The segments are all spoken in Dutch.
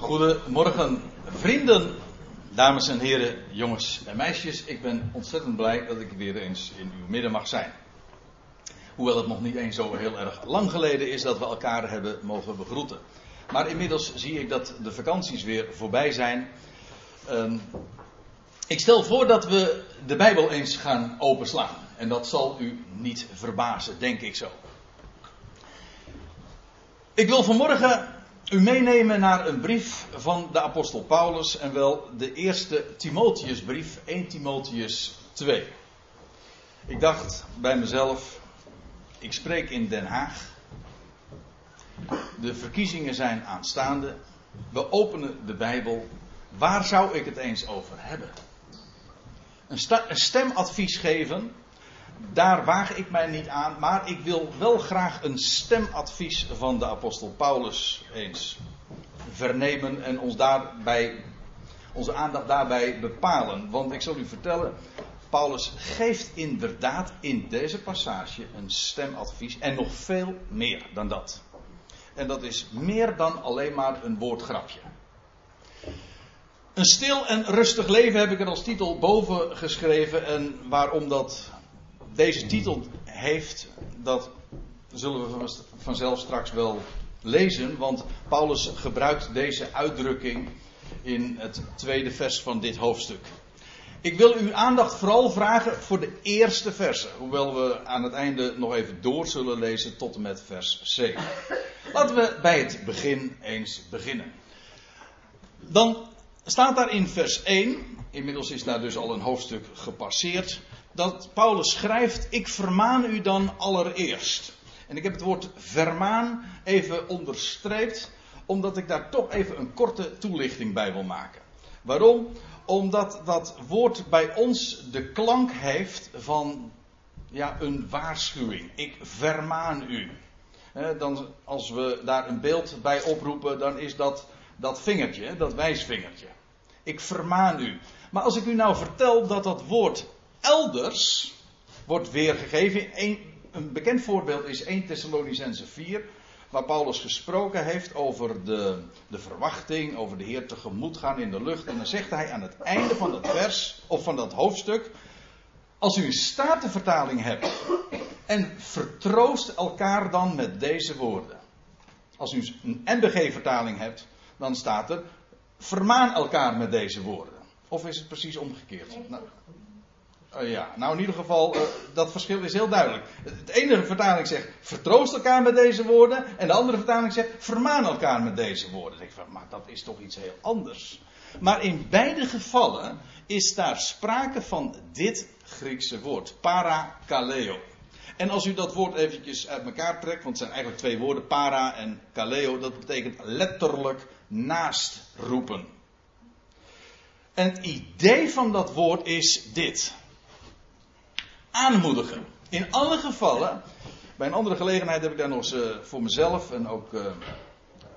Goedemorgen, vrienden, dames en heren, jongens en meisjes. Ik ben ontzettend blij dat ik weer eens in uw midden mag zijn. Hoewel het nog niet eens zo heel erg lang geleden is dat we elkaar hebben mogen begroeten. Maar inmiddels zie ik dat de vakanties weer voorbij zijn. Ehm, ik stel voor dat we de Bijbel eens gaan openslaan. En dat zal u niet verbazen, denk ik zo. Ik wil vanmorgen u meenemen naar een brief van de apostel Paulus en wel de eerste Timotheusbrief, 1 Timotheus 2. Ik dacht bij mezelf, ik spreek in Den Haag. De verkiezingen zijn aanstaande. We openen de Bijbel. Waar zou ik het eens over hebben? Een, een stemadvies geven daar waag ik mij niet aan, maar ik wil wel graag een stemadvies van de apostel Paulus eens vernemen en ons daarbij, onze aandacht daarbij bepalen. Want ik zal u vertellen, Paulus geeft inderdaad in deze passage een stemadvies en nog veel meer dan dat. En dat is meer dan alleen maar een woordgrapje. Een stil en rustig leven heb ik er als titel boven geschreven. En waarom dat deze titel heeft, dat zullen we vanzelf straks wel lezen, want Paulus gebruikt deze uitdrukking in het tweede vers van dit hoofdstuk. Ik wil uw aandacht vooral vragen voor de eerste versen, hoewel we aan het einde nog even door zullen lezen tot en met vers 7. Laten we bij het begin eens beginnen. Dan staat daar in vers 1, inmiddels is daar dus al een hoofdstuk gepasseerd, dat Paulus schrijft: Ik vermaan u dan allereerst. En ik heb het woord vermaan even onderstreept, omdat ik daar toch even een korte toelichting bij wil maken. Waarom? Omdat dat woord bij ons de klank heeft van ja, een waarschuwing. Ik vermaan u. dan, als we daar een beeld bij oproepen, dan is dat dat vingertje, dat wijsvingertje. Ik vermaan u. Maar als ik u nou vertel dat dat woord elders wordt weergegeven. Een, een bekend voorbeeld is 1 Thessalonicense 4, waar Paulus gesproken heeft over de, de verwachting, over de Heer tegemoet gaan in de lucht. En dan zegt hij aan het einde van dat vers, of van dat hoofdstuk, als u een statenvertaling hebt en vertroost elkaar dan met deze woorden. Als u een NBG-vertaling hebt, dan staat er, vermaan elkaar met deze woorden. Of is het precies omgekeerd? Nou, uh, ja, nou in ieder geval, uh, dat verschil is heel duidelijk. Het ene vertaling zegt, vertroost elkaar met deze woorden. En de andere vertaling zegt, vermaan elkaar met deze woorden. Ik van, maar dat is toch iets heel anders. Maar in beide gevallen is daar sprake van dit Griekse woord, parakaleo. En als u dat woord eventjes uit elkaar trekt, want het zijn eigenlijk twee woorden, para en kaleo, dat betekent letterlijk naast roepen. En het idee van dat woord is dit aanmoedigen. In alle gevallen, bij een andere gelegenheid heb ik daar nog eens uh, voor mezelf en ook uh,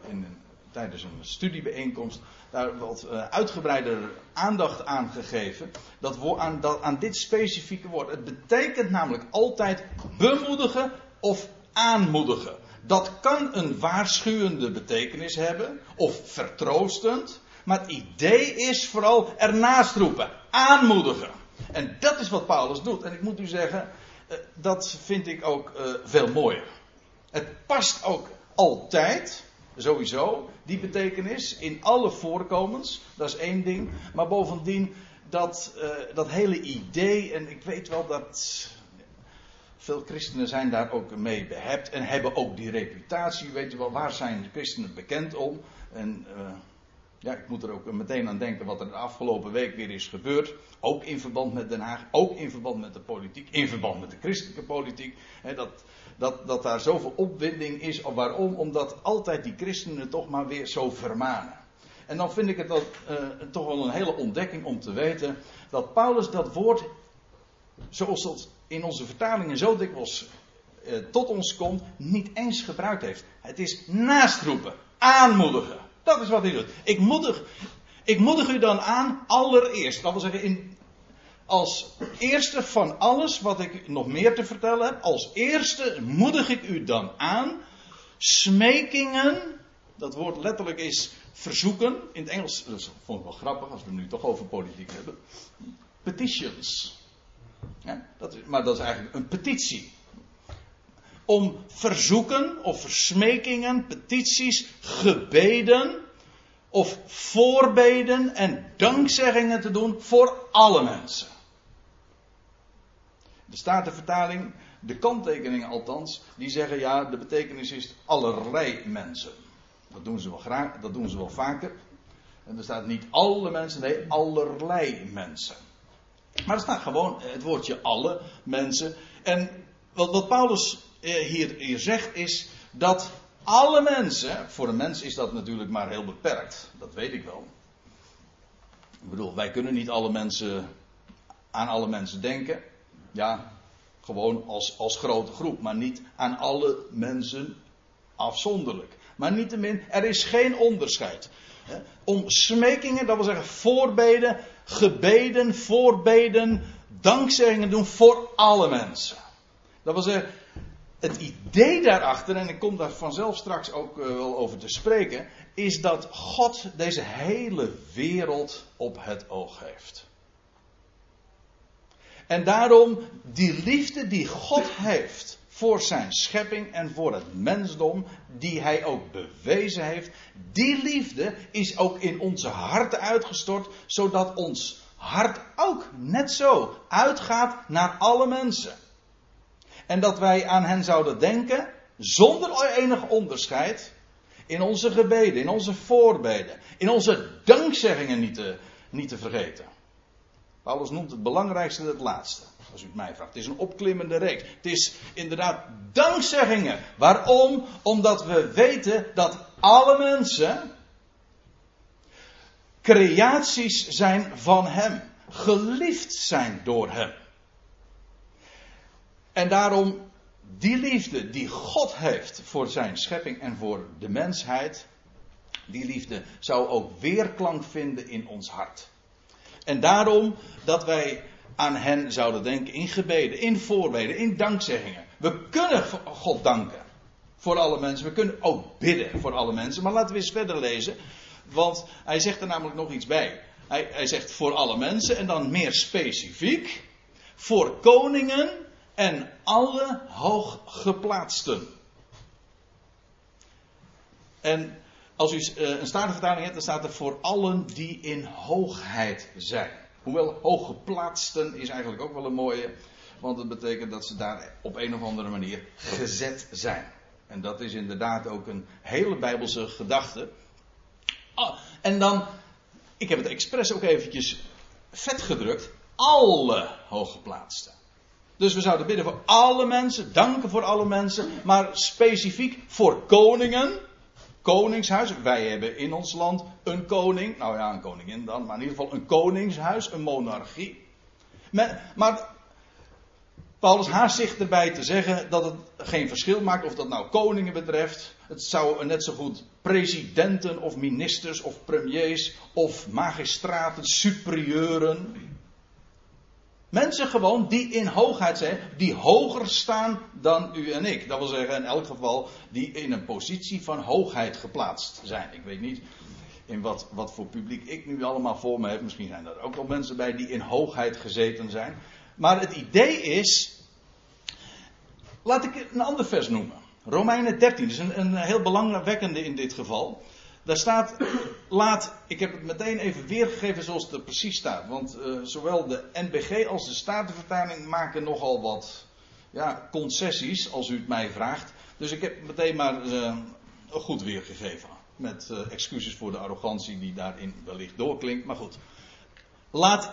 in, tijdens een studiebijeenkomst daar wat uh, uitgebreider aandacht aan gegeven. Dat aan, dat, aan dit specifieke woord. Het betekent namelijk altijd bemoedigen of aanmoedigen. Dat kan een waarschuwende betekenis hebben of vertroostend. Maar het idee is vooral ernaast roepen, aanmoedigen. En dat is wat Paulus doet. En ik moet u zeggen, eh, dat vind ik ook eh, veel mooier. Het past ook altijd, sowieso, die betekenis in alle voorkomens. Dat is één ding. Maar bovendien, dat, uh, dat hele idee, en ik weet wel dat veel christenen zijn daar ook mee behept en hebben ook die reputatie. Weet je wel, waar zijn de christenen bekend om? En ja, ik moet er ook meteen aan denken wat er de afgelopen week weer is gebeurd. Ook in verband met Den Haag, ook in verband met de politiek, in verband met de christelijke politiek. Hè, dat, dat, dat daar zoveel opwinding is. Waarom? Omdat altijd die christenen toch maar weer zo vermanen. En dan vind ik het dat, uh, toch wel een hele ontdekking om te weten dat Paulus dat woord, zoals dat in onze vertalingen zo dikwijls uh, tot ons komt, niet eens gebruikt heeft. Het is naastroepen, aanmoedigen. Dat is wat hij doet. Ik moedig, ik moedig u dan aan, allereerst. Dat wil zeggen, in, als eerste van alles wat ik nog meer te vertellen heb. Als eerste moedig ik u dan aan. Smekingen. Dat woord letterlijk is verzoeken. In het Engels, dat vond ik wel grappig als we het nu toch over politiek hebben. Petitions. Ja, dat is, maar dat is eigenlijk een petitie. Om verzoeken of versmekingen, petities, gebeden of voorbeden en dankzeggingen te doen voor alle mensen. De Statenvertaling, de kanttekeningen althans, die zeggen ja, de betekenis is allerlei mensen. Dat doen ze wel graag, dat doen ze wel vaker. En er staat niet alle mensen, nee, allerlei mensen. Maar er staat gewoon het woordje alle mensen. En wat, wat Paulus hier, hier zegt is dat alle mensen, voor een mens is dat natuurlijk maar heel beperkt, dat weet ik wel. Ik bedoel, wij kunnen niet alle mensen aan alle mensen denken. Ja, gewoon als, als grote groep, maar niet aan alle mensen afzonderlijk. Maar niettemin, er is geen onderscheid. Om smekingen, dat wil zeggen voorbeden, gebeden, voorbeden, dankzeggingen doen voor alle mensen. Dat wil zeggen, het idee daarachter, en ik kom daar vanzelf straks ook eh, wel over te spreken, is dat God deze hele wereld op het oog heeft. En daarom die liefde die God heeft voor zijn schepping en voor het mensdom, die hij ook bewezen heeft, die liefde is ook in onze harten uitgestort, zodat ons hart ook net zo uitgaat naar alle mensen. En dat wij aan hen zouden denken, zonder enig onderscheid, in onze gebeden, in onze voorbeden, in onze dankzeggingen niet te, niet te vergeten. Paulus noemt het belangrijkste het laatste, als u het mij vraagt. Het is een opklimmende reeks. Het is inderdaad dankzeggingen. Waarom? Omdat we weten dat alle mensen creaties zijn van Hem. Geliefd zijn door Hem. En daarom die liefde die God heeft voor zijn schepping en voor de mensheid, die liefde zou ook weerklank vinden in ons hart. En daarom dat wij aan hen zouden denken in gebeden, in voorbeden, in dankzeggingen. We kunnen God danken voor alle mensen. We kunnen ook bidden voor alle mensen. Maar laten we eens verder lezen. Want hij zegt er namelijk nog iets bij. Hij, hij zegt voor alle mensen en dan meer specifiek. Voor koningen en alle hooggeplaatsten. En als u eh, een statenvertaling hebt, dan staat er voor allen die in hoogheid zijn. Hoewel hooggeplaatsten is eigenlijk ook wel een mooie, want het betekent dat ze daar op een of andere manier gezet zijn. En dat is inderdaad ook een hele bijbelse gedachte. Ah, en dan, ik heb het expres ook eventjes vet gedrukt, alle hooggeplaatsten. Dus we zouden bidden voor alle mensen, danken voor alle mensen, maar specifiek voor koningen, koningshuis. Wij hebben in ons land een koning, nou ja, een koningin dan, maar in ieder geval een koningshuis, een monarchie. Maar, Paulus haast zich erbij te zeggen dat het geen verschil maakt of dat nou koningen betreft. Het zou net zo goed presidenten of ministers of premiers of magistraten, superieuren Mensen gewoon die in hoogheid zijn, die hoger staan dan u en ik. Dat wil zeggen in elk geval die in een positie van hoogheid geplaatst zijn. Ik weet niet in wat, wat voor publiek ik nu allemaal voor me heb. Misschien zijn er ook wel mensen bij die in hoogheid gezeten zijn. Maar het idee is. Laat ik een ander vers noemen. Romeinen 13, dat is een, een heel belangwekkende in dit geval. Daar staat, laat, ik heb het meteen even weergegeven zoals het er precies staat. Want uh, zowel de NBG als de Statenvertaling maken nogal wat ja, concessies, als u het mij vraagt. Dus ik heb meteen maar uh, goed weergegeven. Met uh, excuses voor de arrogantie die daarin wellicht doorklinkt. Maar goed. Laat,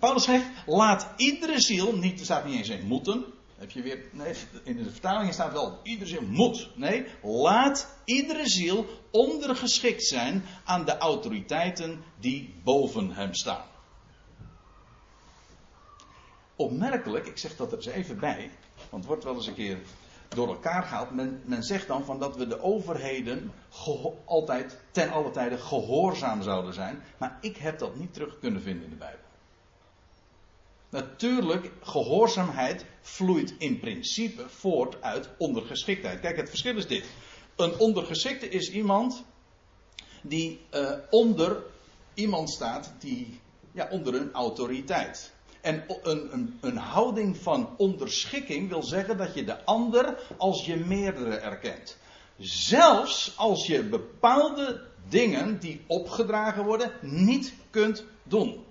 Paulus schrijft, laat iedere ziel, niet, er staat niet eens in moeten, heb je weer, nee, in de vertaling staat wel, iedere ziel moet. Nee, laat iedere ziel ondergeschikt zijn aan de autoriteiten die boven hem staan. Opmerkelijk, ik zeg dat er eens even bij, want het wordt wel eens een keer door elkaar gehaald. Men, men zegt dan van dat we de overheden altijd, ten alle tijde gehoorzaam zouden zijn. Maar ik heb dat niet terug kunnen vinden in de Bijbel. Natuurlijk, gehoorzaamheid vloeit in principe voort uit ondergeschiktheid. Kijk, het verschil is dit. Een ondergeschikte is iemand die uh, onder iemand staat die ja, onder een autoriteit. En een, een, een houding van onderschikking wil zeggen dat je de ander als je meerdere erkent. Zelfs als je bepaalde dingen die opgedragen worden niet kunt doen.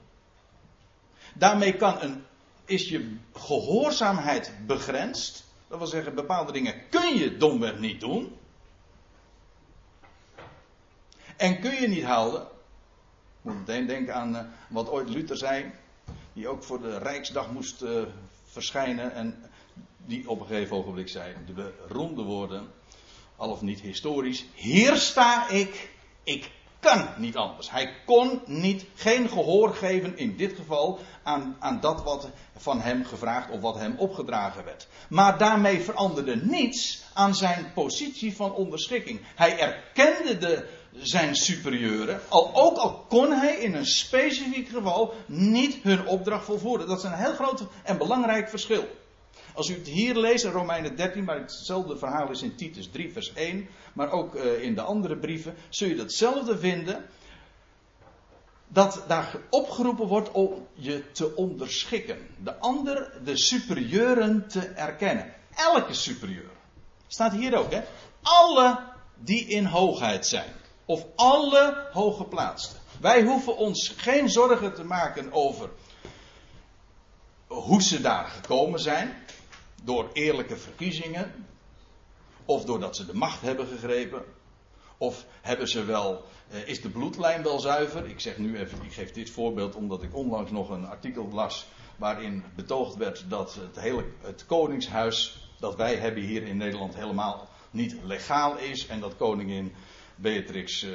Daarmee kan een, is je gehoorzaamheid begrensd. Dat wil zeggen, bepaalde dingen kun je domweg niet doen. En kun je niet houden. Moet meteen denken aan uh, wat ooit Luther zei. Die ook voor de Rijksdag moest uh, verschijnen. En die op een gegeven ogenblik zei de beroemde woorden. Al of niet historisch. Hier sta ik. Ik kan niet anders. Hij kon niet, geen gehoor geven in dit geval aan, aan dat wat van hem gevraagd of wat hem opgedragen werd. Maar daarmee veranderde niets aan zijn positie van onderschikking. Hij erkende de, zijn superieuren, al, ook al kon hij in een specifiek geval niet hun opdracht volvoeren. Dat is een heel groot en belangrijk verschil. Als u het hier leest in Romeinen 13, maar hetzelfde verhaal is in Titus 3, vers 1, maar ook uh, in de andere brieven, zul je datzelfde vinden. Dat daar opgeroepen wordt om je te onderschikken. De ander, de superieuren te erkennen. Elke superieur. Staat hier ook, hè? Alle die in hoogheid zijn. Of alle hooggeplaatsten. Wij hoeven ons geen zorgen te maken over hoe ze daar gekomen zijn door eerlijke verkiezingen, of doordat ze de macht hebben gegrepen, of hebben ze wel, eh, is de bloedlijn wel zuiver? Ik zeg nu even, ik geef dit voorbeeld omdat ik onlangs nog een artikel las waarin betoogd werd dat het hele het koningshuis dat wij hebben hier in Nederland helemaal niet legaal is en dat koningin Beatrix uh,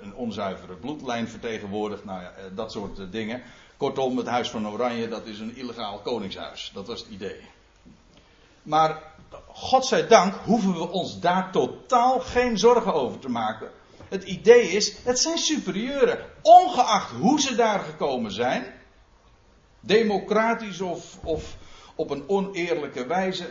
een onzuivere bloedlijn vertegenwoordigt. Nou ja, uh, dat soort dingen. Kortom, het Huis van Oranje, dat is een illegaal koningshuis. Dat was het idee. Maar dank hoeven we ons daar totaal geen zorgen over te maken. Het idee is, het zijn superieuren. Ongeacht hoe ze daar gekomen zijn. Democratisch of, of op een oneerlijke wijze.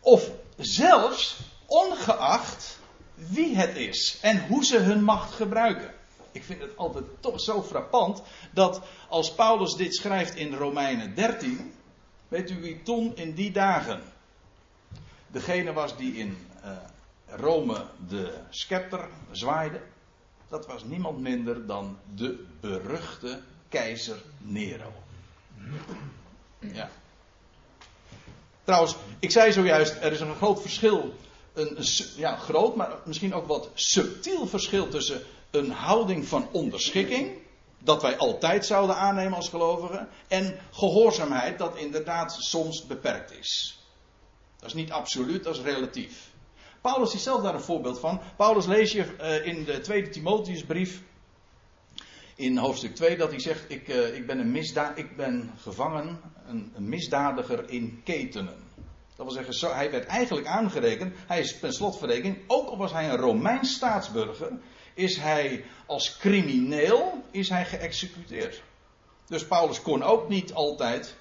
Of zelfs ongeacht wie het is en hoe ze hun macht gebruiken. Ik vind het altijd toch zo frappant dat als Paulus dit schrijft in Romeinen 13, weet u wie toen in die dagen degene was die in uh, Rome de scepter zwaaide. Dat was niemand minder dan de beruchte keizer Nero. Ja. Trouwens, ik zei zojuist, er is een groot verschil. Een, een, ja, groot, maar misschien ook wat subtiel verschil tussen een houding van onderschikking. Dat wij altijd zouden aannemen als gelovigen. En gehoorzaamheid, dat inderdaad soms beperkt is. Dat is niet absoluut, dat is relatief. Paulus is zelf daar een voorbeeld van. Paulus lees je uh, in de tweede Timotheusbrief, in hoofdstuk 2, dat hij zegt: Ik, uh, ik, ben, een misda ik ben gevangen, een, een, misdadiger in ketenen. Dat wil zeggen, hij werd eigenlijk aangerekend, hij is per slotverrekening, ook al was hij een Romeins staatsburger, is hij als crimineel is hij geëxecuteerd. Dus Paulus kon ook niet altijd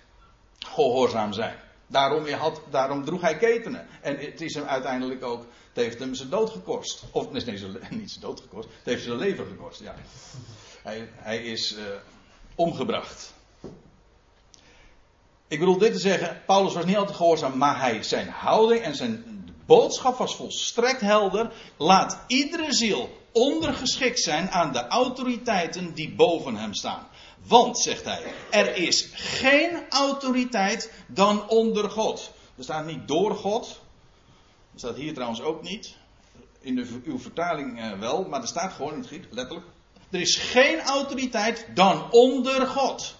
gehoorzaam zijn. Daarom, daarom droeg hij ketenen. En het is hem uiteindelijk ook. Heeft hem zijn dood gekost. Of nee, niet zijn dood gekost. Het heeft zijn leven gekost. Ja. Hij, hij is uh, omgebracht. Ik bedoel dit te zeggen. Paulus was niet altijd gehoorzaam. Maar hij, zijn houding en zijn boodschap was volstrekt helder. Laat iedere ziel ondergeschikt zijn aan de autoriteiten die boven hem staan. Want, zegt hij, er is geen autoriteit dan onder God. Er staat niet door God. Er staat hier trouwens ook niet. In uw vertaling uh, wel, maar er staat gewoon in het Grieks, letterlijk. Er is geen autoriteit dan onder God.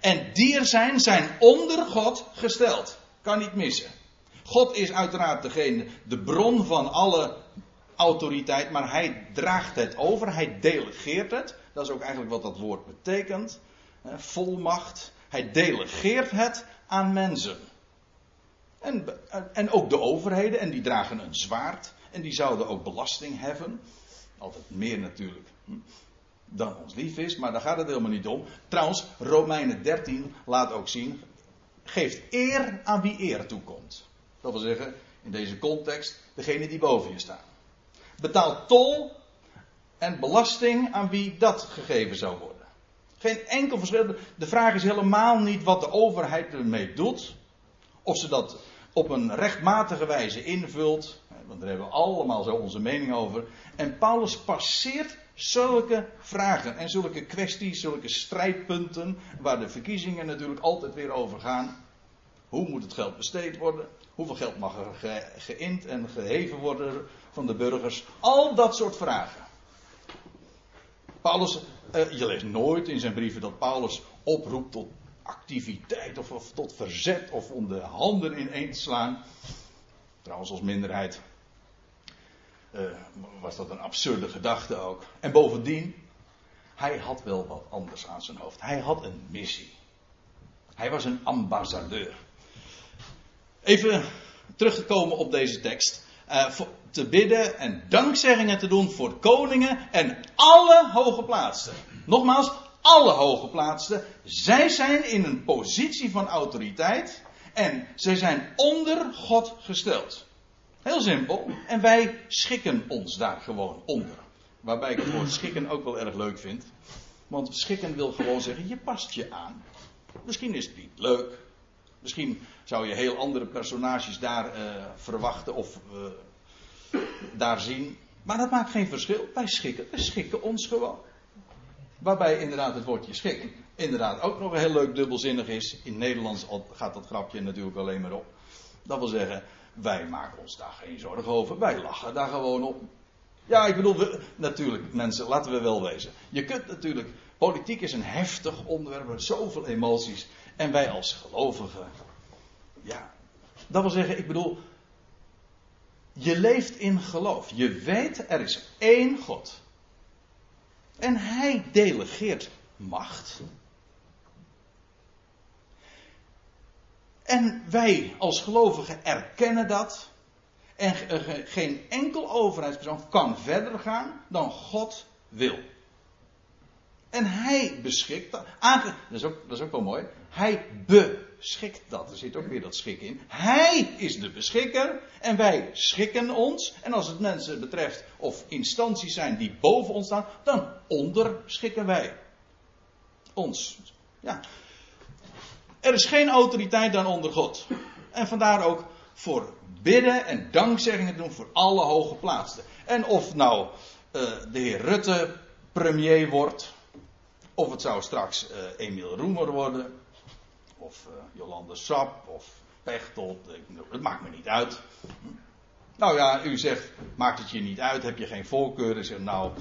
En die er zijn, zijn onder God gesteld. Kan niet missen. God is uiteraard degene, de bron van alle autoriteit, maar hij draagt het over, hij delegeert het. Dat is ook eigenlijk wat dat woord betekent. Volmacht. Hij delegeert het aan mensen. En, en ook de overheden, en die dragen een zwaard. En die zouden ook belasting heffen. Altijd meer natuurlijk hm, dan ons lief is, maar daar gaat het helemaal niet om. Trouwens, Romeinen 13 laat ook zien, geeft eer aan wie eer toekomt. Dat wil zeggen, in deze context, degene die boven je staan. Betaalt tol En belasting aan wie dat gegeven zou worden. Geen enkel verschil. De vraag is helemaal niet wat de overheid ermee doet. Of ze dat op een rechtmatige wijze invult. Want daar hebben we allemaal zo onze mening over. En Paulus passeert zulke vragen en zulke kwesties, zulke strijdpunten. Waar de verkiezingen natuurlijk altijd weer over gaan. Hoe moet het geld besteed worden? Hoeveel geld mag er ge, geïnd en geheven worden van de burgers? Al dat soort vragen. Paulus, uh, je leest nooit in zijn brieven dat Paulus oproept tot activiteit of, tot verzet of om de handen ineen te slaan. Trouwens, als minderheid uh, was dat een absurde gedachte ook. En bovendien, hij had wel wat anders aan zijn hoofd. Hij had een missie. Hij was een ambassadeur. Even teruggekomen op deze tekst. Uh, te bidden en dankzeggingen te doen voor koningen en alle hoge plaatsen. Nogmaals, alle hoge plaatsen. Zij zijn in een positie van autoriteit en zij zijn onder God gesteld. Heel simpel. En wij schikken ons daar gewoon onder. Waarbij ik het woord schikken ook wel erg leuk vind. Want schikken wil gewoon zeggen, je past je aan. Misschien is het niet leuk. Misschien zou je heel andere personages daar uh, verwachten of uh, daar zien. Maar dat maakt geen verschil. Wij schikken, wij schikken ons gewoon. Waarbij inderdaad het woordje schik inderdaad ook nog heel leuk dubbelzinnig is. In Nederlands gaat dat grapje natuurlijk alleen maar op. Dat wil zeggen, wij maken ons daar geen zorgen over. Wij lachen daar gewoon op. Ja, ik bedoel, natuurlijk mensen, laten we wel wezen. Je kunt natuurlijk, politiek is een heftig onderwerp met zoveel emoties. En wij als gelovigen, ja, dat wil zeggen, ik bedoel, je leeft in geloof. Je weet, er is één God. En hij delegeert macht. En wij als gelovigen erkennen dat. En geen enkel overheidspersoon kan verder gaan dan God wil. En hij beschikt dat. Dat is, ook, dat is ook wel mooi. Hij beschikt dat. Er zit ook weer dat schik in. Hij is de beschikker. En wij schikken ons. En als het mensen betreft of instanties zijn die boven ons staan, dan onderschikken wij ons. Ja. Er is geen autoriteit dan onder God. En vandaar ook voor bidden en dankzeggingen doen voor alle hoge plaatsen. En of nou uh, de heer Rutte premier wordt, of het zou straks uh, Emiel Roemer worden, of uh, Jolande Sap, of Pechtold, het maakt me niet uit. Nou ja, u zegt, maakt het je niet uit, heb je geen voorkeur? Ik zeg, nou,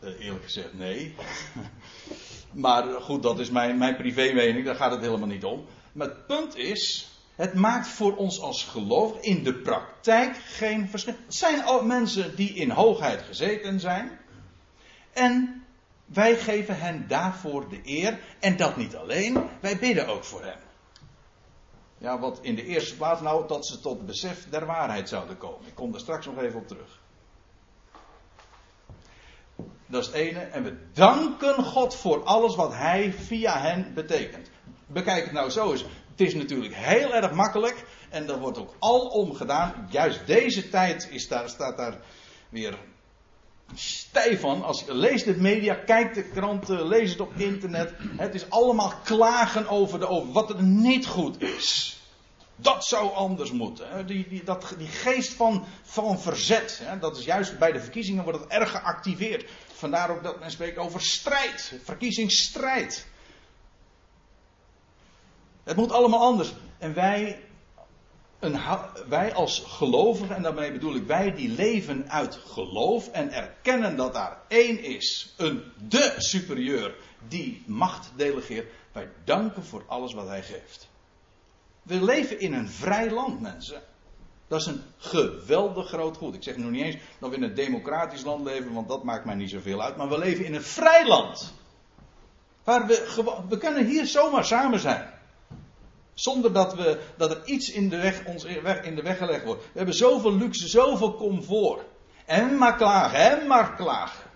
eerlijk gezegd, nee. Maar goed, dat is mijn, mijn privé mening, daar gaat het helemaal niet om. Maar het punt is, het maakt voor ons als geloof in de praktijk geen verschil. Het zijn ook mensen die in hoogheid gezeten zijn. En wij geven hen daarvoor de eer. En dat niet alleen, wij bidden ook voor hen. Ja, wat in de eerste plaats nou dat ze tot besef der waarheid zouden komen. Ik kom daar straks nog even op terug. Dat is het ene. En we danken God voor alles wat Hij via hen betekent. Bekijk het nou zo eens. Het is natuurlijk heel erg makkelijk. En dat wordt ook alom gedaan. Juist deze tijd is daar, staat daar weer stijf van. Als je leest de media, kijkt de kranten, lees het op internet. Het is allemaal klagen over, de, over wat er niet goed is. Dat zou anders moeten. Die, die, dat, die geest van, van verzet. Hè? Dat is juist bij de verkiezingen wordt het erg geactiveerd. Vandaar ook dat men spreekt over strijd. Verkiezingsstrijd. Het moet allemaal anders. En wij, een, wij als gelovigen, en daarmee bedoel ik wij die leven uit geloof en erkennen dat daar één is, een de superieur die macht delegeert. Wij danken voor alles wat hij geeft. We leven in een vrij land, mensen. Dat is een geweldig groot goed. Ik zeg nog niet eens dat we in een democratisch land leven, want dat maakt mij niet zoveel uit. Maar we leven in een vrij land. Waar we, we kunnen hier zomaar samen zijn. Zonder dat, we, dat er iets in de weg, ons in de weg gelegd wordt. We hebben zoveel luxe, zoveel comfort. En maar klagen, en maar klagen.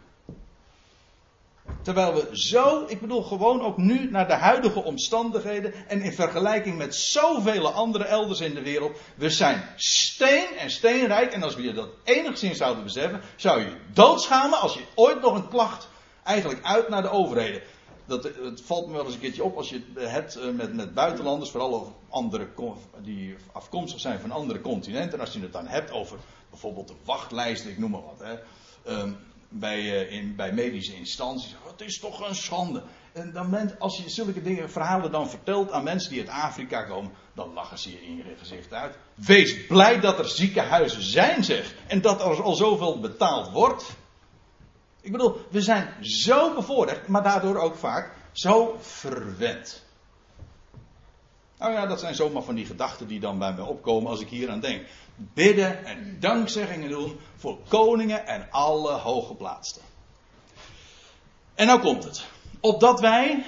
Terwijl we zo, ik bedoel gewoon ook nu naar de huidige omstandigheden en in vergelijking met zoveel andere elders in de wereld, we zijn steen en steenrijk en als we je dat enigszins zouden beseffen, zou je doodschamen als je ooit nog een klacht eigenlijk uit naar de overheden. Dat, het valt me wel eens een keertje op als je het hebt eh, met, met buitenlanders, vooral andere, die afkomstig zijn van andere continenten. En als je het dan hebt over bijvoorbeeld de wachtlijsten, ik noem maar wat. Hè, ehm, bij, uh, in, bij medische instanties. Het is toch een schande. En dan als je zulke dingen, verhalen dan vertelt aan mensen die uit Afrika komen, dan lachen ze je in je gezicht uit. Wees blij dat er ziekenhuizen zijn, zeg. En dat er al zoveel betaald wordt. Ik bedoel, we zijn zo bevoorrecht, maar daardoor ook vaak zo verwend. Nou ja, dat zijn zomaar van die gedachten die dan bij mij opkomen als ik hier aan denk. Bidden en dankzeggingen doen voor koningen en alle hooggeplaatsten. En nou komt het. Opdat wij.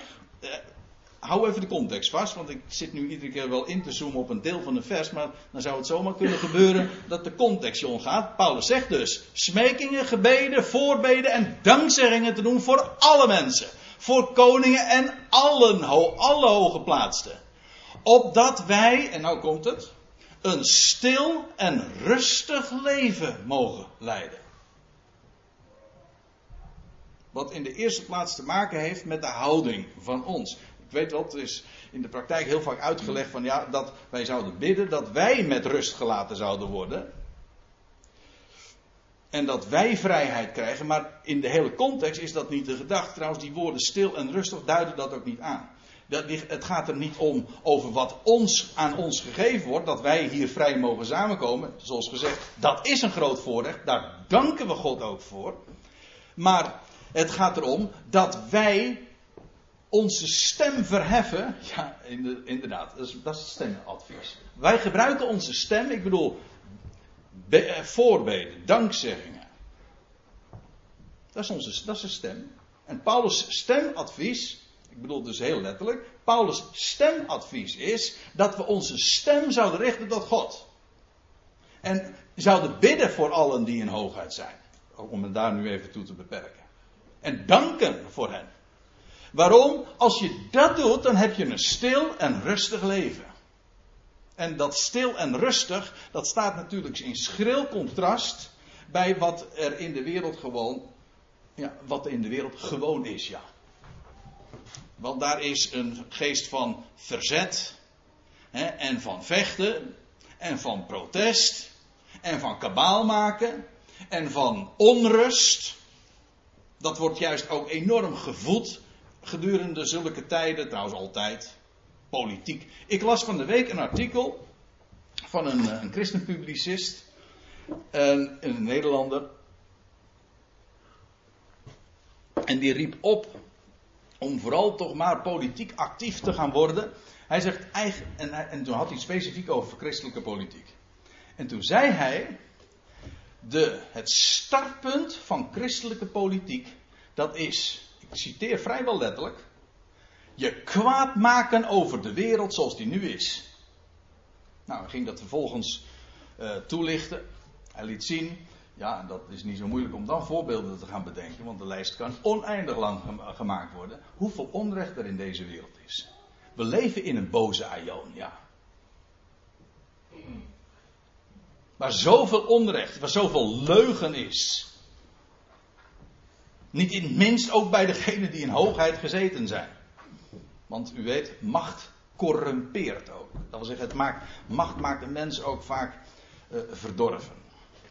Hou even de context vast, want ik zit nu iedere keer wel in te zoomen op een deel van een vers, maar dan zou het zomaar kunnen gebeuren dat de context je omgaat. Paulus zegt dus: smekingen, gebeden, voorbeden en dankzeggingen te doen voor alle mensen. Voor koningen en allen, alle hooggeplaatsten opdat wij, en nou komt het, een stil en rustig leven mogen leiden. Wat in de eerste plaats te maken heeft met de houding van ons. Ik weet wel, het is in de praktijk heel vaak uitgelegd van ja, dat wij zouden bidden dat wij met rust gelaten zouden worden. En dat wij vrijheid krijgen, maar in de hele context is dat niet de gedachte. Trouwens, die woorden stil en rustig duiden dat ook niet aan. Het gaat er niet om over wat ons aan ons gegeven wordt, dat wij hier vrij mogen samenkomen. Zoals gezegd, dat is een groot voorrecht, daar danken we God ook voor. Maar het gaat erom dat wij onze stem verheffen. Ja, inderdaad, dat is, is stemadvies. Wij gebruiken onze stem, ik bedoel, eh, voorbeden, dankzeggingen. Dat is onze dat is stem. En Paulus' stemadvies ik bedoel dus heel letterlijk, Paulus' stemadvies is dat we onze stem zouden richten tot God. En zouden bidden voor allen die in hoogheid zijn. Om het daar nu even toe te beperken. En danken voor hen. Waarom? Als je dat doet, dan heb je een stil en rustig leven. En dat stil en rustig, dat staat natuurlijk in schril contrast bij wat er in de wereld gewoon, ja, wat in de wereld gewoon is, ja. Want daar is een geest van verzet hè, en van vechten en van protest en van kabaal maken en van onrust. Dat wordt juist ook enorm gevoed gedurende zulke tijden, trouwens altijd. Politiek. Ik las van de week een artikel van een, een christenpublicist, een, een Nederlander. En die riep op om vooral toch maar politiek actief te gaan worden. Hij zegt eigen, en, en toen had hij specifiek over christelijke politiek. En toen zei hij, de, het startpunt van christelijke politiek, dat is, citeer vrijwel letterlijk, je kwaad maken over de wereld zoals die nu is. Nou, hij ging dat vervolgens uh, toelichten. Hij liet zien ja, dat is niet zo moeilijk om dan voorbeelden te gaan bedenken, want de lijst kan oneindig lang gemaakt worden. Hoeveel onrecht er in deze wereld is. We leven in een boze aion, ja. Waar zoveel onrecht, waar zoveel leugen is. Niet in het minst ook bij degenen die in hoogheid gezeten zijn. Want u weet, macht corrumpeert ook. Dat wil zeggen, het maakt, macht maakt de mens ook vaak uh, verdorven.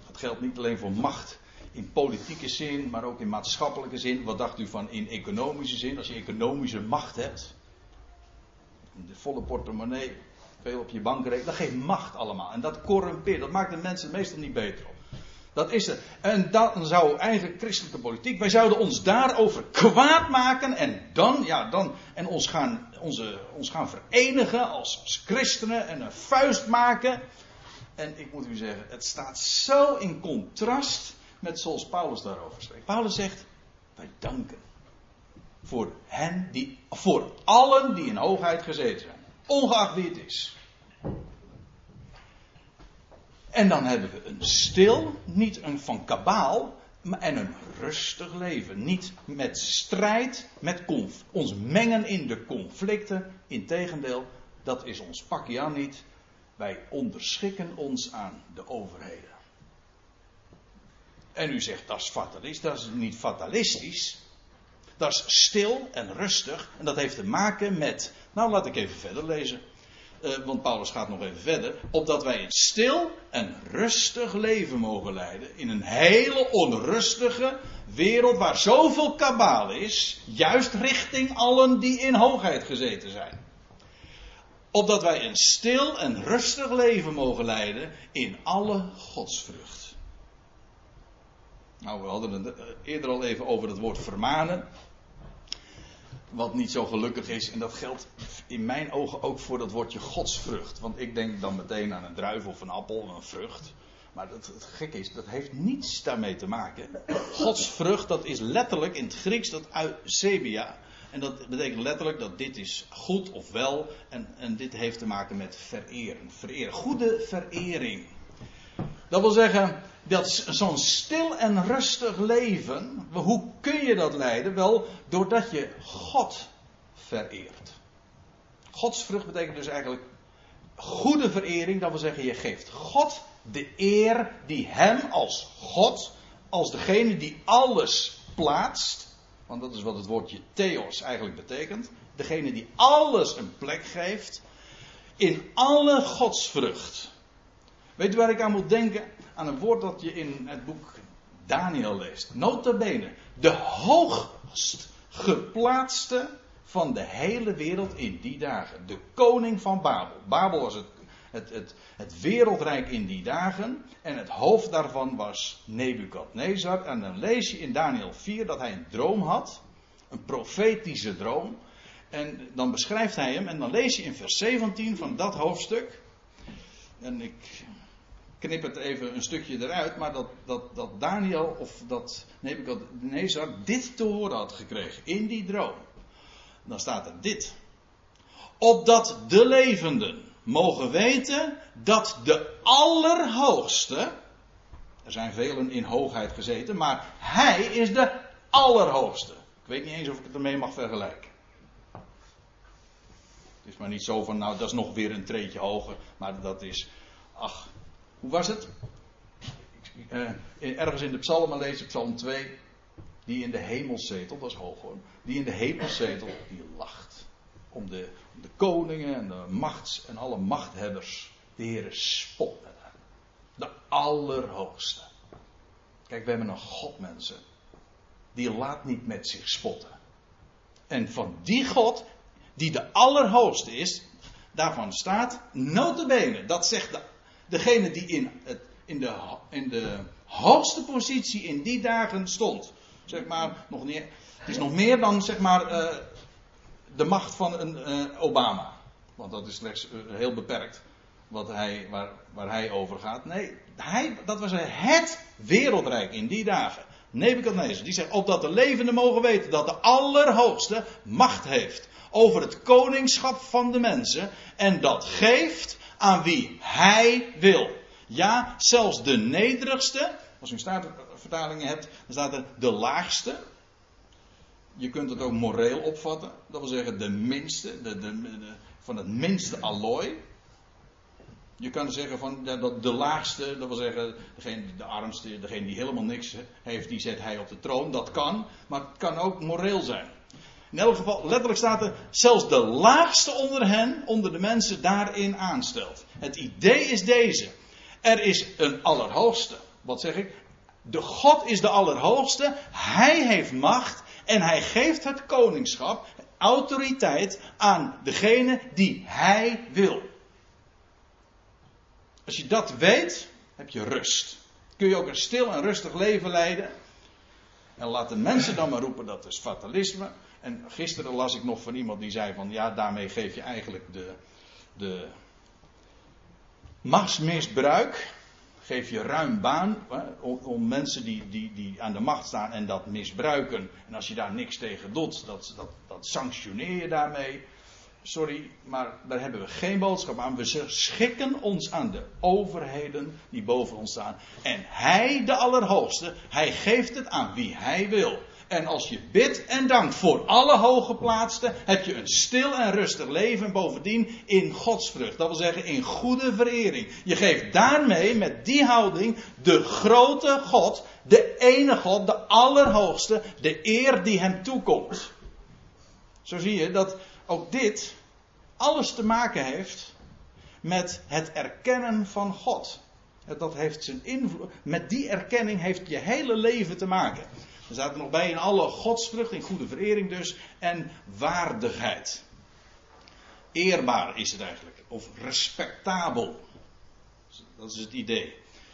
Dat geldt niet alleen voor macht in politieke zin, maar ook in maatschappelijke zin. Wat dacht u van in economische zin? Als je economische macht hebt, de volle portemonnee, veel op je bankrekening, dat geeft macht allemaal. En dat corrumpeert, dat maakt de mensen meestal niet beter op. Dat is het. En dan zou eigenlijk christelijke politiek, wij zouden ons daarover kwaad maken en dan, ja, dan, en ons gaan, onze, ons gaan verenigen als, als christenen en een vuist maken. En ik moet u zeggen, het staat zo in contrast met zoals Paulus daarover spreekt. Paulus zegt, wij danken. Voor hen die, voor allen die in hoogheid gezeten zijn. Ongeacht wie het is. En dan hebben we een stil, niet een van kabaal, En een rustig leven. Niet met strijd, met ons mengen in de conflicten. Integendeel, dat is ons pakje aan niet. Wij onderschikken ons aan de overheden. En u zegt dat is fatalistisch. Dat is niet fatalistisch. Dat is stil en rustig. En dat heeft te maken met. Nou, laat ik even verder lezen. Uh, want Paulus gaat nog even verder. Opdat wij een stil en rustig leven mogen leiden. In een hele onrustige wereld waar zoveel kabaal is. Juist richting allen die in hoogheid gezeten zijn. Opdat wij een stil en rustig leven mogen leiden in alle godsvrucht. Nou, we hadden het eh, eerder al even over het woord vermanen. Wat niet zo gelukkig is. En dat geldt in mijn ogen ook voor dat woordje godsvrucht. Want ik denk dan meteen aan een druif of een appel of een vrucht. Maar het, het gekke is, dat heeft niets daarmee te maken. Godsvrucht, dat is letterlijk in het Grieks dat eusebia. En dat betekent letterlijk dat dit is goed of wel. En, en dit heeft te maken met vereren. vereren. Goede verering. Dat wil zeggen, dat zo'n stil en rustig leven, hoe kun je dat leiden? Wel, doordat je God vereert. Godsvrucht betekent dus eigenlijk goede verering, dat wil zeggen, je geeft God de eer die Hem als God, als degene die alles plaatst, want dat is wat het woordje theos eigenlijk betekent, degene die alles een plek geeft, in alle godsvrucht. Weet u waar ik aan moet denken? Aan een woord dat je in het boek Daniel leest. Notabene, de hoogst geplaatste van de hele wereld in die dagen. De koning van Babel. Babel was het, het, het, het wereldrijk in die dagen. En het hoofd daarvan was Nebukadnezar. En dan lees je in Daniel 4 dat hij een droom had. Een profetische droom. En dan beschrijft hij hem. En dan lees je in vers 17 van dat hoofdstuk. En ik knip het even een stukje eruit, maar dat, dat, dat Daniel of dat Nebukadnezar dit te horen had gekregen in die droom. Dan staat er dit. Opdat de levenden mogen weten dat de Allerhoogste, er zijn velen in hoogheid gezeten, maar Hij is de Allerhoogste. Ik weet niet eens of ik het ermee mag vergelijken. Het is maar niet zo van, nou dat is nog weer een treetje hoger, maar dat is, ach, hoe was het? Uh, ergens in de psalmen lezen, psalm 2. Die in de hemelzetel, dat is hoog hoor. Die in de hemelzetel, die lacht. Om de, de koningen en de machts en alle machthebbers. De Heer spot met hem. De Allerhoogste. Kijk, we hebben een God, mensen. Die laat niet met zich spotten. En van die God, die de Allerhoogste is, daarvan staat, notabene, dat zegt de degene die in, het, in, de, de hoogste positie in die dagen stond. Zeg maar, nog niet, het is nog meer dan zeg maar, uh, de macht van een uh, Obama. Want dat is slechts uh, heel beperkt wat hij, waar, waar hij over gaat. Nee, hij, dat was het wereldrijk in die dagen. Nebuchadnezzar, die zegt, opdat de levenden mogen weten dat de Allerhoogste macht heeft over het koningschap van de mensen. En dat geeft aan wie hij wil. Ja, zelfs de nederigste. Als u vertalingen hebt, dan staat er de laagste. Je kunt het ook moreel opvatten. Dat wil zeggen de minste, de, van het minste allooi. Je kan zeggen van de, de laagste, dat wil zeggen degene, de armste, degene die helemaal niks heeft, die zet hij op de troon. Dat kan, maar het kan ook moreel zijn. In elk geval, letterlijk staat er, zelfs de laagste onder hen, onder de mensen, daarin aanstelt. Het idee is deze. Er is een allerhoogste. Wat zeg ik? De God is de allerhoogste. Hij heeft macht. En hij geeft het koningschap, autoriteit aan degene die hij wil. Als je dat weet, heb je rust. Kun je ook een stil en rustig leven leiden. En laat de mensen dan maar roepen dat is fatalisme. En gisteren las ik nog van iemand die zei van ja, daarmee geef je eigenlijk de, de machtsmisbruik. Geef je ruim baan om, om, mensen die, die, die aan de macht staan en dat misbruiken. En als je daar niks tegen doet, dat, dat, dat sanctioneer je daarmee. sorry, maar daar hebben we geen boodschap aan. We schikken ons aan de overheden die boven ons staan. En Hij, de Allerhoogste, Hij geeft het aan wie Hij wil. En als je bidt en dankt voor alle hooggeplaatsten, heb je een stil en rustig leven. Bovendien in godsvrucht. Dat wil zeggen in goede verering. Je geeft daarmee, met die houding, de grote God, de ene God, de Allerhoogste, de eer die hem toekomt. Zo zie je dat ook dit alles te maken heeft met het erkennen van God. Dat heeft zijn invloed. Met die erkenning heeft je hele leven te maken. Staat er nog bij in alle godsvrucht, in goede verering dus, en waardigheid. Eerbaar is het eigenlijk, of respectabel. Dat is het idee.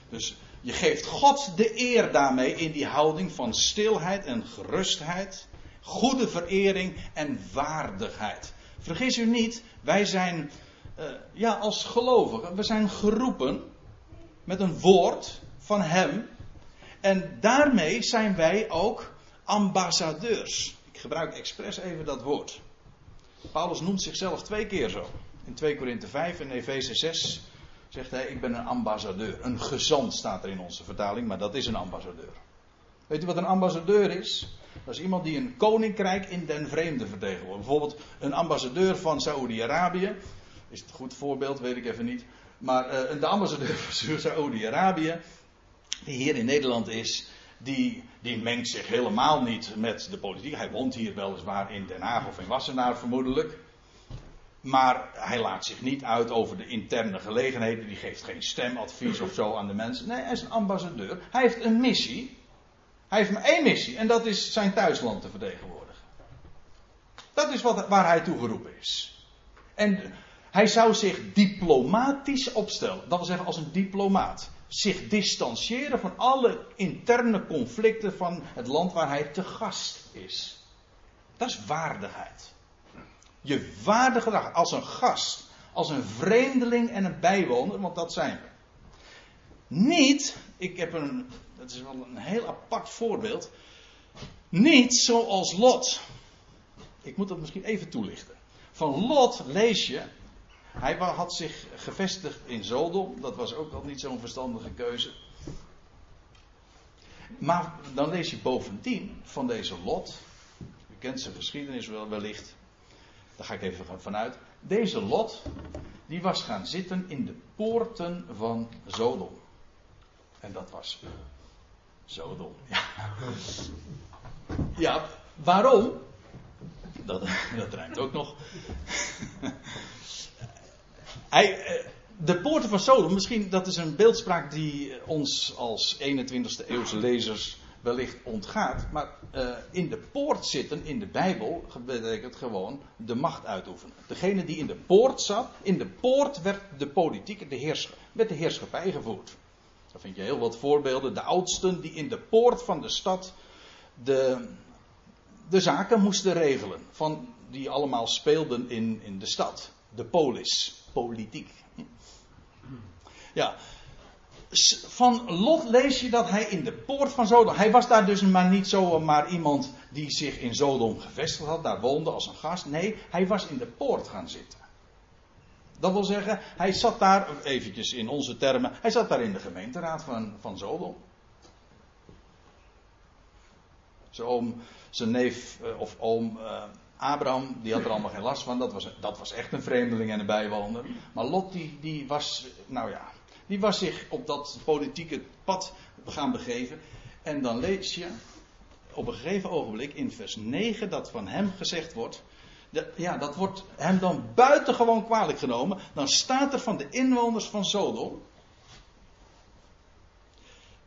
Dus je geeft God de eer daarmee in die houding van stilheid en gerustheid, goede verering en waardigheid. Vergis u niet, wij zijn, uh, ja, als gelovigen, we zijn geroepen met een woord van Hem en daarmee zijn wij ook ambassadeurs. Ik gebruik expres even dat woord. Paulus noemt zichzelf twee keer zo. In 2 Korinthe 5 en Efeze 6 zegt hij: Ik ben een ambassadeur. Een gezant staat er in onze vertaling, maar dat is een ambassadeur. Weet u wat een ambassadeur is? Dat is iemand die een koninkrijk in den vreemde vertegenwoordigt. Bijvoorbeeld een ambassadeur van Saoedi-Arabië. Is het een goed voorbeeld, weet ik even niet. Maar uh, de ambassadeur van Saoedi-Arabië die hier in Nederland is, die, die mengt zich helemaal niet met de politiek. Hij woont hier weliswaar in Den Haag of in Wassenaar vermoedelijk. Maar hij laat zich niet uit over de interne gelegenheden. Die geeft geen stemadvies of zo aan de mensen. Nee, hij is een ambassadeur. Hij heeft een missie. Hij heeft maar één missie. En dat is zijn thuisland te vertegenwoordigen. Dat is wat, waar hij toe geroepen is. En hij zou zich diplomatisch opstellen. Dat wil zeggen als een diplomaat zich distancieren van alle interne conflicten van het land waar hij te gast is. Dat is waardigheid. Je waardig gedrag als een gast, als een vreemdeling en een bijwoner, want dat zijn we. Niet, ik heb een, dat is wel een heel apart voorbeeld, niet zoals Lot. Ik moet dat misschien even toelichten. Van Lot lees je hij had zich gevestigd in Zodom. Dat was ook al niet zo'n verstandige keuze. Maar dan lees je bovendien van deze Lot. U kent zijn geschiedenis wel wellicht. Daar ga ik even vanuit. Deze Lot, die was gaan zitten in de poorten van Zodom. En dat was Zodom. Ja, ja waarom? Dat, dat ruimt ook nog. Eh, de poorten van Sodom, misschien dat is een beeldspraak die ons als 21ste eeuwse lezers wellicht ontgaat. Maar uh, in de poort zitten in de Bijbel betekent gewoon de macht uitoefenen. Degene die in de poort zat, in de poort werd de politiek, de heers, werd de heerschappij gevoerd. Daar vind je heel wat voorbeelden. De oudsten die in de poort van de stad de, de zaken moesten regelen. Van, die allemaal speelden in, in de stad. De polis politiek. Ja. Van Lot lees je dat hij in de poort van Sodom. Hij was daar dus maar niet zomaar iemand die zich in Sodom gevestigd had, daar woonde als een gast. Nee, hij was in de poort gaan zitten. Dat wil zeggen, hij zat daar, eventjes in onze termen, hij zat daar in de gemeenteraad van, van Sodom. Zijn oom, zijn neef eh, of oom uh, Abraham, die had er allemaal geen last van. Dat was, dat was echt een vreemdeling en een bijwoner. Maar Lot, die, die was, nou ja, die was zich op dat politieke pad gaan begeven. En dan lees je op een gegeven ogenblik in vers 9 dat van hem gezegd wordt. ja, dat wordt hem dan buitengewoon kwalijk genomen. Dan staat er van de inwoners van Sodom.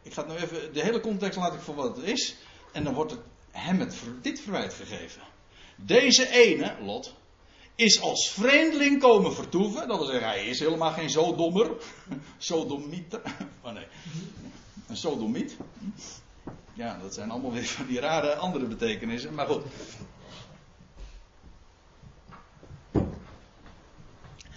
Ik ga het nou even, de hele context laat ik voor wat het is. En dan wordt het hem het, dit verwijt gegeven. Deze ene, Lot, is als vreemdeling komen vertoeven. Dat wil zeggen, hij is helemaal geen zodommer. Sodomieter. Oh nee. Een sodomiet. Ja, dat zijn allemaal weer van die rare andere betekenissen. Maar goed.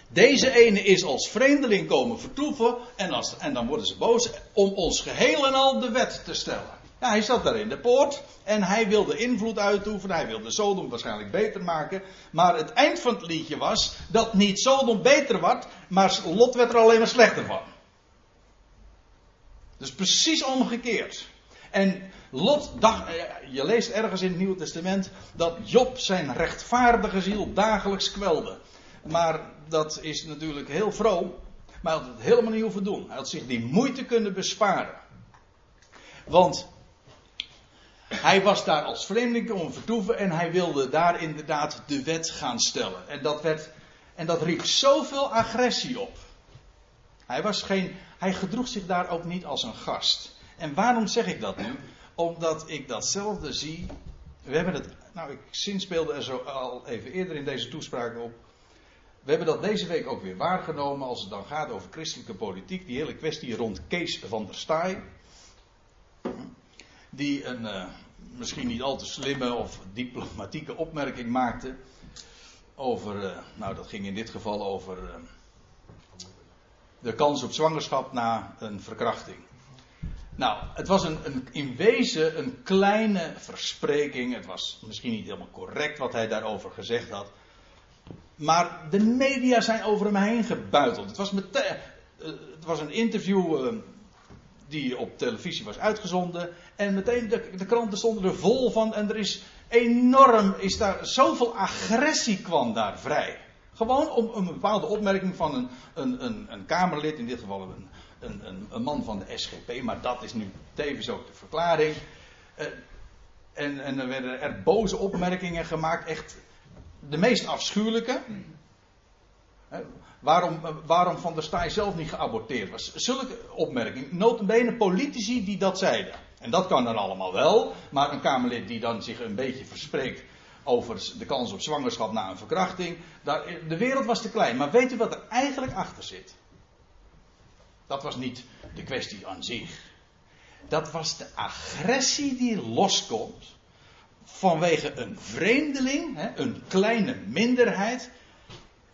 Deze ene is als vreemdeling komen vertoeven. En, als, en dan worden ze boos om ons geheel en al de wet te stellen. Hij zat daar in de poort en hij wilde invloed uitoefenen. Hij wilde Sodom waarschijnlijk beter maken. Maar het eind van het liedje was dat niet Sodom beter werd, maar Lot werd er alleen maar slechter van. Dus precies omgekeerd. En Lot dacht, eh, je leest ergens in het Nieuwe Testament dat Job zijn rechtvaardige ziel dagelijks kwelde. Maar dat is natuurlijk heel vroom. Maar hij had het helemaal niet hoeven doen. Hij had zich die moeite kunnen besparen. Want hij was daar als vreemdeling om vertoeven en hij wilde daar inderdaad de wet gaan stellen. En dat, werd, en dat riep zoveel agressie op. Hij, was geen, hij gedroeg zich daar ook niet als een gast. En waarom zeg ik dat nu? Omdat ik datzelfde zie. We hebben het, nou ik zinspeelde er zo al even eerder in deze toespraak op. We hebben dat deze week ook weer waargenomen als het dan gaat over christelijke politiek. Die hele kwestie rond Kees van der Staaij die een uh, misschien niet al te slimme of diplomatieke opmerking maakte over, uh, nou dat ging in dit geval over uh, de kans op zwangerschap na een verkrachting. Nou, het was een, een, in wezen een kleine verspreking. Het was misschien niet helemaal correct wat hij daarover gezegd had. Maar de media zijn over hem heen gebuiteld. Het was, het was een interview die op televisie was uitgezonden. En meteen de, de kranten stonden er vol van. En er is enorm, is daar zoveel agressie kwam daar vrij. Gewoon om een bepaalde opmerking van een, een, een, een Kamerlid, in dit geval een, een, een, man van de SGP, maar dat is nu tevens ook de verklaring. Uh, en, en er werden er boze opmerkingen gemaakt, echt de meest afschuwelijke. Waarom, waarom Van der Staaij zelf niet geaborteerd was. Zulke opmerkingen. Notabene politici die dat zeiden. En dat kan dan allemaal wel. Maar een Kamerlid die dan zich een beetje verspreekt over de kans op zwangerschap na een verkrachting. Daar, de wereld was te klein. Maar weet u wat er eigenlijk achter zit? Dat was niet de kwestie aan zich. Dat was de agressie die loskomt vanwege een vreemdeling, een kleine minderheid,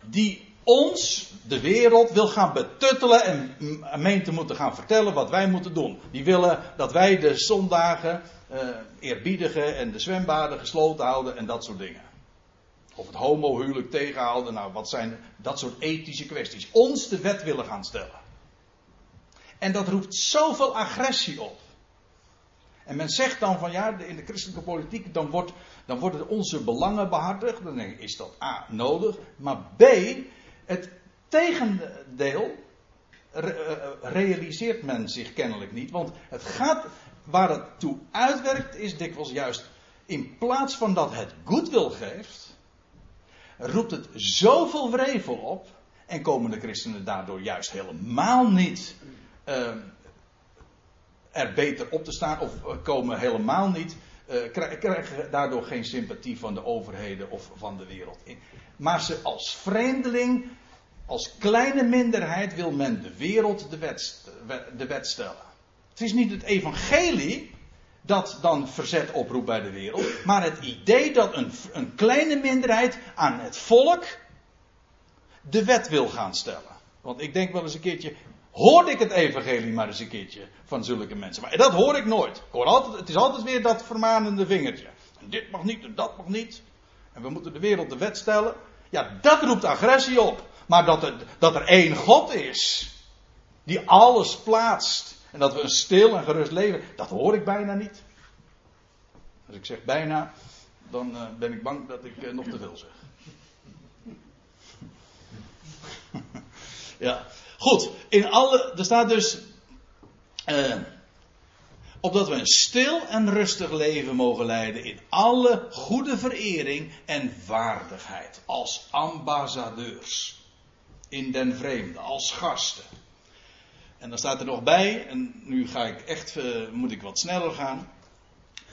die ons, de wereld, wil gaan betuttelen en meent te moeten gaan vertellen wat wij moeten doen. Die willen dat wij de zondagen uh, eerbiedigen en de zwembaden gesloten houden en dat soort dingen. Of het homohuwelijk tegenhouden, nou wat zijn dat soort ethische kwesties. Ons de wet willen gaan stellen. En dat roept zoveel agressie op. En men zegt dan van ja, in de christelijke politiek, dan, wordt, dan worden onze belangen behartigd. Dan denk ik, is dat A nodig? Maar B, het tegendeel eh, realiseert men zich kennelijk niet. Want het gaat, waar het toe uitwerkt, is dikwijls juist in plaats van dat het goodwill geeft, roept het zoveel wrevel op. En komen de christenen daardoor juist helemaal niet uh, er beter op te staan, of komen helemaal niet, uh, krijgen daardoor geen sympathie van de overheden of van de wereld. Maar ze als vreemdeling, als kleine minderheid wil men de wereld de wet, de wet stellen. Het is niet het evangelie dat dan verzet oproept bij de wereld, maar het idee dat een, een kleine minderheid aan het volk de wet wil gaan stellen. Want ik denk wel eens een keertje, hoorde ik het evangelie maar eens een keertje van zulke mensen. Maar dat hoor ik nooit. Ik hoor altijd, het is altijd weer dat vermanende vingertje. Dit mag niet en dat mag niet. En we moeten de wereld de wet stellen. Ja, dat roept agressie op. Maar dat, het, dat er één God is. Die alles plaatst. En dat we een stil en gerust leven. Dat hoor ik bijna niet. Als ik zeg bijna. Dan uh, ben ik bang dat ik uh, nog te veel zeg. ja. Goed. In alle. Er staat dus. Uh, opdat we een stil en rustig leven mogen leiden in alle goede verering en waardigheid als ambassadeurs in den vreemde, als gasten. En dan staat er nog bij, en nu ga ik echt, uh, moet ik wat sneller gaan,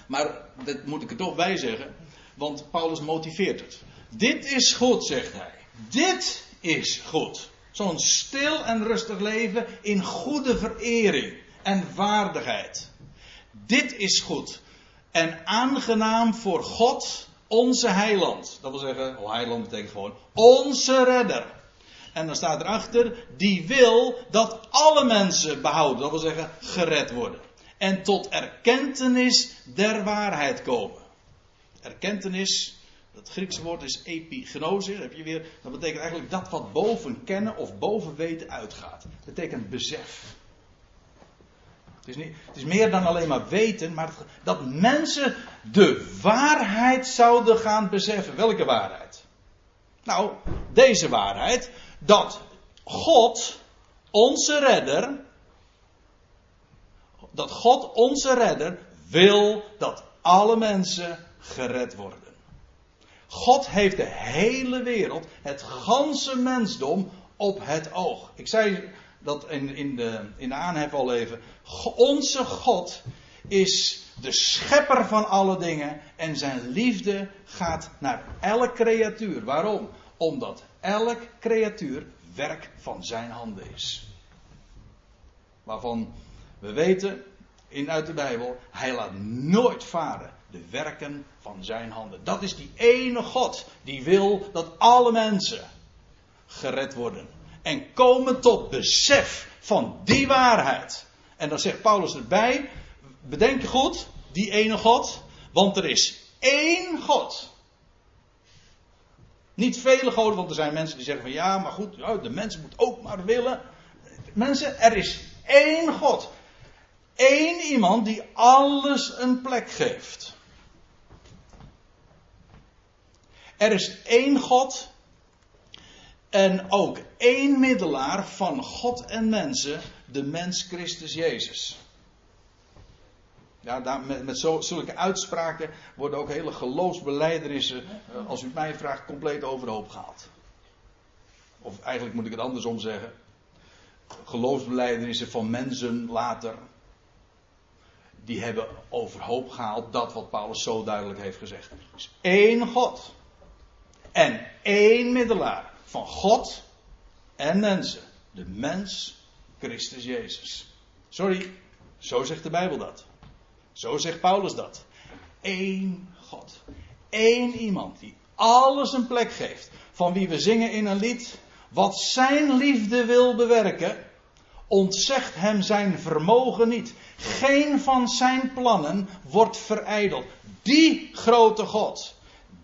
maar dat moet ik er toch bij zeggen, want Paulus motiveert het. Dit is goed, zegt hij. Dit is goed. Zo'n stil en rustig leven in goede verering en waardigheid. Dit is goed. En aangenaam voor God, onze heiland. Dat wil zeggen, oh, heiland betekent gewoon onze redder. En dan staat erachter, die wil dat alle mensen behouden. Dat wil zeggen, gered worden. en tot erkentenis der waarheid komen. Erkentenis, dat Griekse woord is epignosis, heb je weer, dat betekent eigenlijk dat wat boven kennen of boven weten uitgaat. Dat betekent besef. Het is, niet, het is meer dan alleen maar weten, maar dat mensen de waarheid zouden gaan beseffen. Welke waarheid? Nou, deze waarheid, dat God, onze redder, dat God, onze redder, wil dat alle mensen gered worden. God heeft de hele wereld, het ganse mensdom, op het oog. Ik zei dat in, in, de, in aanhef al even. Onze God is de schepper van alle dingen en zijn liefde gaat naar elk creatuur. Waarom? Omdat elk creatuur werk van zijn handen is. Waarvan we weten in uit de Bijbel, hij laat nooit varen de werken van zijn handen. Dat is die ene God die wil dat alle mensen gered worden. En komen tot besef van die waarheid. En dan zegt Paulus erbij, bedenk je goed, die ene God, want er is één God. Niet vele goden, want er zijn mensen die zeggen van ja, maar goed, de mensen moet ook maar willen. Mensen, er is één God. Eén iemand die alles een plek geeft. Er is één God en ook één middelaar van God en mensen, de mens Christus Jezus. Ja, daar, met, zo, zulke uitspraken worden ook hele geloofsbeleiderissen, eh, als u het mij vraagt, compleet overhoop gehaald. Of eigenlijk moet ik het andersom zeggen. Geloofsbeleiderissen van mensen later, die hebben overhoop gehaald dat wat Paulus zo duidelijk heeft gezegd. Er is één God. En één middelaar van God en mensen. De mens, Christus Jezus. Sorry, zo zegt de Bijbel dat. Zo zegt Paulus dat. Eén God. Eén iemand die alles een plek geeft. Van wie we zingen in een lied. Wat zijn liefde wil bewerken, ontzegt hem zijn vermogen niet. Geen van zijn plannen wordt verijdeld. Die grote God,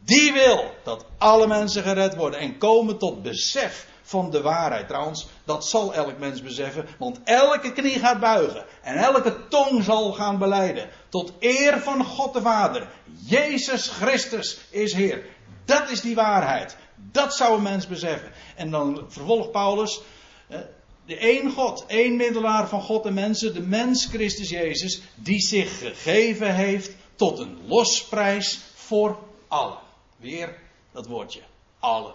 die wil dat alle mensen gered worden en komen tot besef van de waarheid. Trouwens, dat zal elk mens beseffen, want elke knie gaat buigen en elke tong zal gaan beleiden. Tot eer van God de Vader. Jezus Christus is Heer. Dat is die waarheid. Dat zou een mens beseffen. En dan vervolgt Paulus. De één God, één middelaar van God en mensen, de mens Christus Jezus, die zich gegeven heeft tot een losprijs voor allen. Weer dat woordje, allen.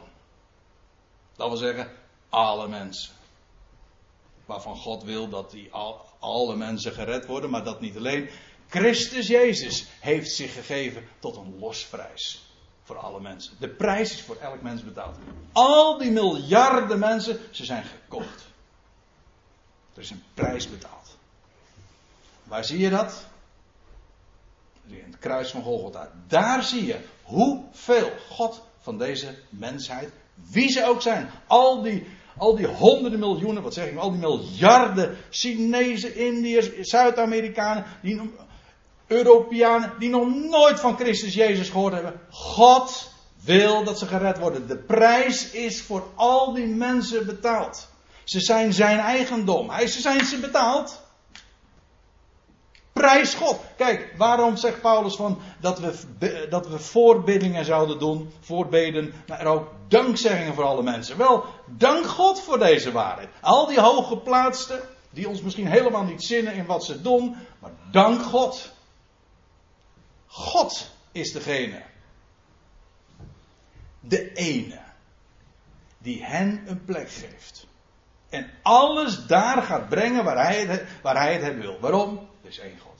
Dat wil zeggen, alle mensen. Waarvan God wil dat die al, alle mensen gered worden, maar dat niet alleen. Christus Jezus heeft zich gegeven tot een losprijs voor alle mensen. De prijs is voor elk mens betaald. Al die miljarden mensen, ze zijn gekocht. Er is een prijs betaald. Waar zie je dat? In het kruis van Golgotha. Daar zie je hoeveel God van deze mensheid, wie ze ook zijn, al die, al die honderden miljoenen, wat zeg ik, al die miljarden Chinezen, Indiërs, Zuid-Amerikanen, die, Europeanen, die nog nooit van Christus Jezus gehoord hebben. God wil dat ze gered worden. De prijs is voor al die mensen betaald. Ze zijn zijn eigendom. Hij, ze zijn ze betaald. Prijs God. Kijk, waarom zegt Paulus van dat we, dat we voorbiddingen zouden doen, voorbeden, maar ook dankzeggingen voor alle mensen? Wel, dank God voor deze waarheid. Al die hooggeplaatsten, die ons misschien helemaal niet zinnen in wat ze doen, maar dank God. God is degene, de ene, die hen een plek geeft. En alles daar gaat brengen waar hij het, waar hij het wil. Waarom? Er is één God.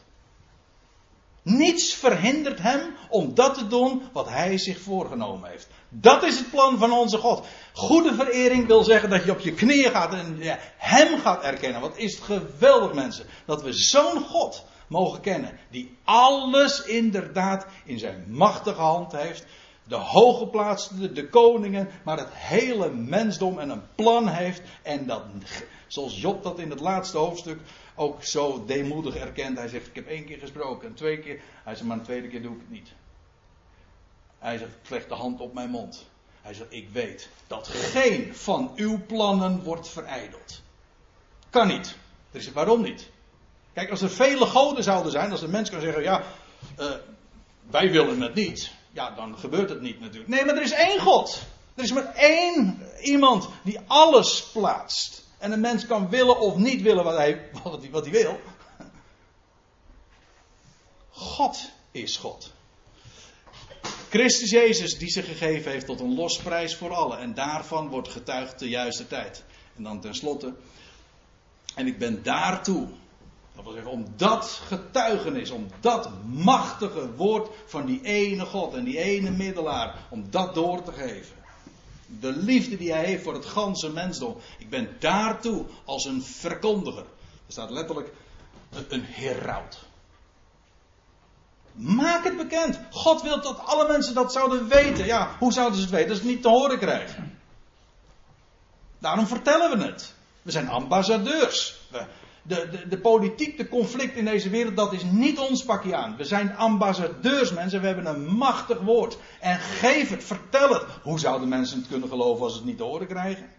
Niets verhindert hem om dat te doen wat hij zich voorgenomen heeft. Dat is het plan van onze God. Goede verering wil zeggen dat je op je knieën gaat en hem gaat erkennen. Wat is het geweldig mensen. Dat we zo'n God mogen kennen. Die alles inderdaad in zijn machtige hand heeft de hooggeplaatsten, de koningen, maar het hele mensdom en een plan heeft. En dat, zoals Job dat in het laatste hoofdstuk ook zo deemoedig erkent. Hij zegt: Ik heb één keer gesproken en twee keer. Hij zegt: Maar een tweede keer doe ik het niet. Hij zegt: Ik leg de hand op mijn mond. Hij zegt: Ik weet dat geen van uw plannen wordt verijdeld. Kan niet. Dus waarom niet? Kijk, als er vele goden zouden zijn, als een mens kan zeggen: Ja, uh, wij willen het niet. Ja, dan gebeurt het niet natuurlijk. Nee, maar er is één God. Er is maar één iemand die alles plaatst. En een mens kan willen of niet willen wat hij, wat hij, wat hij wil. God is God. Christus Jezus die zich gegeven heeft tot een losprijs voor allen. En daarvan wordt getuigd de juiste tijd. En dan tenslotte. En ik ben daartoe. Dat wil zeggen, om dat getuigenis, om dat machtige woord van die ene God en die ene middelaar, om dat door te geven de liefde die hij heeft voor het ganse mensdom. Ik ben daartoe als een verkondiger. Er staat letterlijk een, een heraut. Maak het bekend. God wil dat alle mensen dat zouden weten. Ja, hoe zouden ze het weten? Dat ze het niet te horen krijgen. Daarom vertellen we het. We zijn ambassadeurs. We, de, de, de politiek, de conflict in deze wereld, dat is niet ons pakje aan. We zijn ambassadeurs, mensen. We hebben een machtig woord. En geef het, vertel het. Hoe zouden mensen het kunnen geloven als ze het niet te horen krijgen?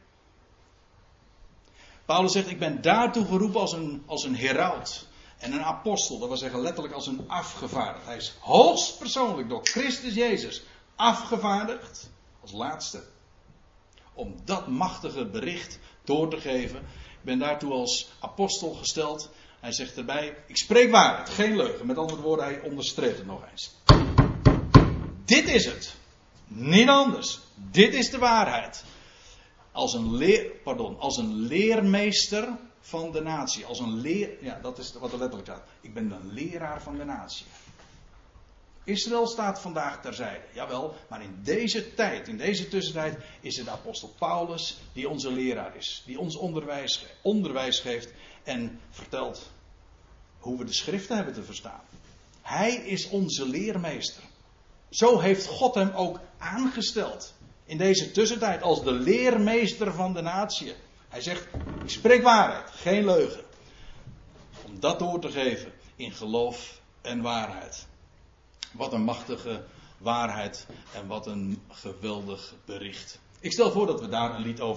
Paulus zegt: Ik ben daartoe geroepen als een, als een heraut. En een apostel, dat wil zeggen letterlijk als een afgevaardigd. Hij is hoogst persoonlijk door Christus Jezus afgevaardigd. Als laatste. Om dat machtige bericht door te geven ben daartoe als apostel gesteld. Hij zegt erbij: Ik spreek waarheid, geen leugen. Met andere woorden, hij onderstreept het nog eens. Dit is het. Niet anders. Dit is de waarheid. Als een, leer, pardon, als een leermeester van de natie. Als een leer, ja, dat is wat er letterlijk staat. Ik ben een leraar van de natie. Israël staat vandaag terzijde, jawel, maar in deze tijd, in deze tussentijd, is het apostel Paulus die onze leraar is, die ons onderwijs, onderwijs geeft en vertelt hoe we de schriften hebben te verstaan. Hij is onze leermeester. Zo heeft God hem ook aangesteld in deze tussentijd als de leermeester van de natie. Hij zegt: Ik spreek waarheid, geen leugen. Om dat door te geven in geloof en waarheid. Wat een machtige waarheid en wat een geweldig bericht. Ik stel voor dat we daar een lied over.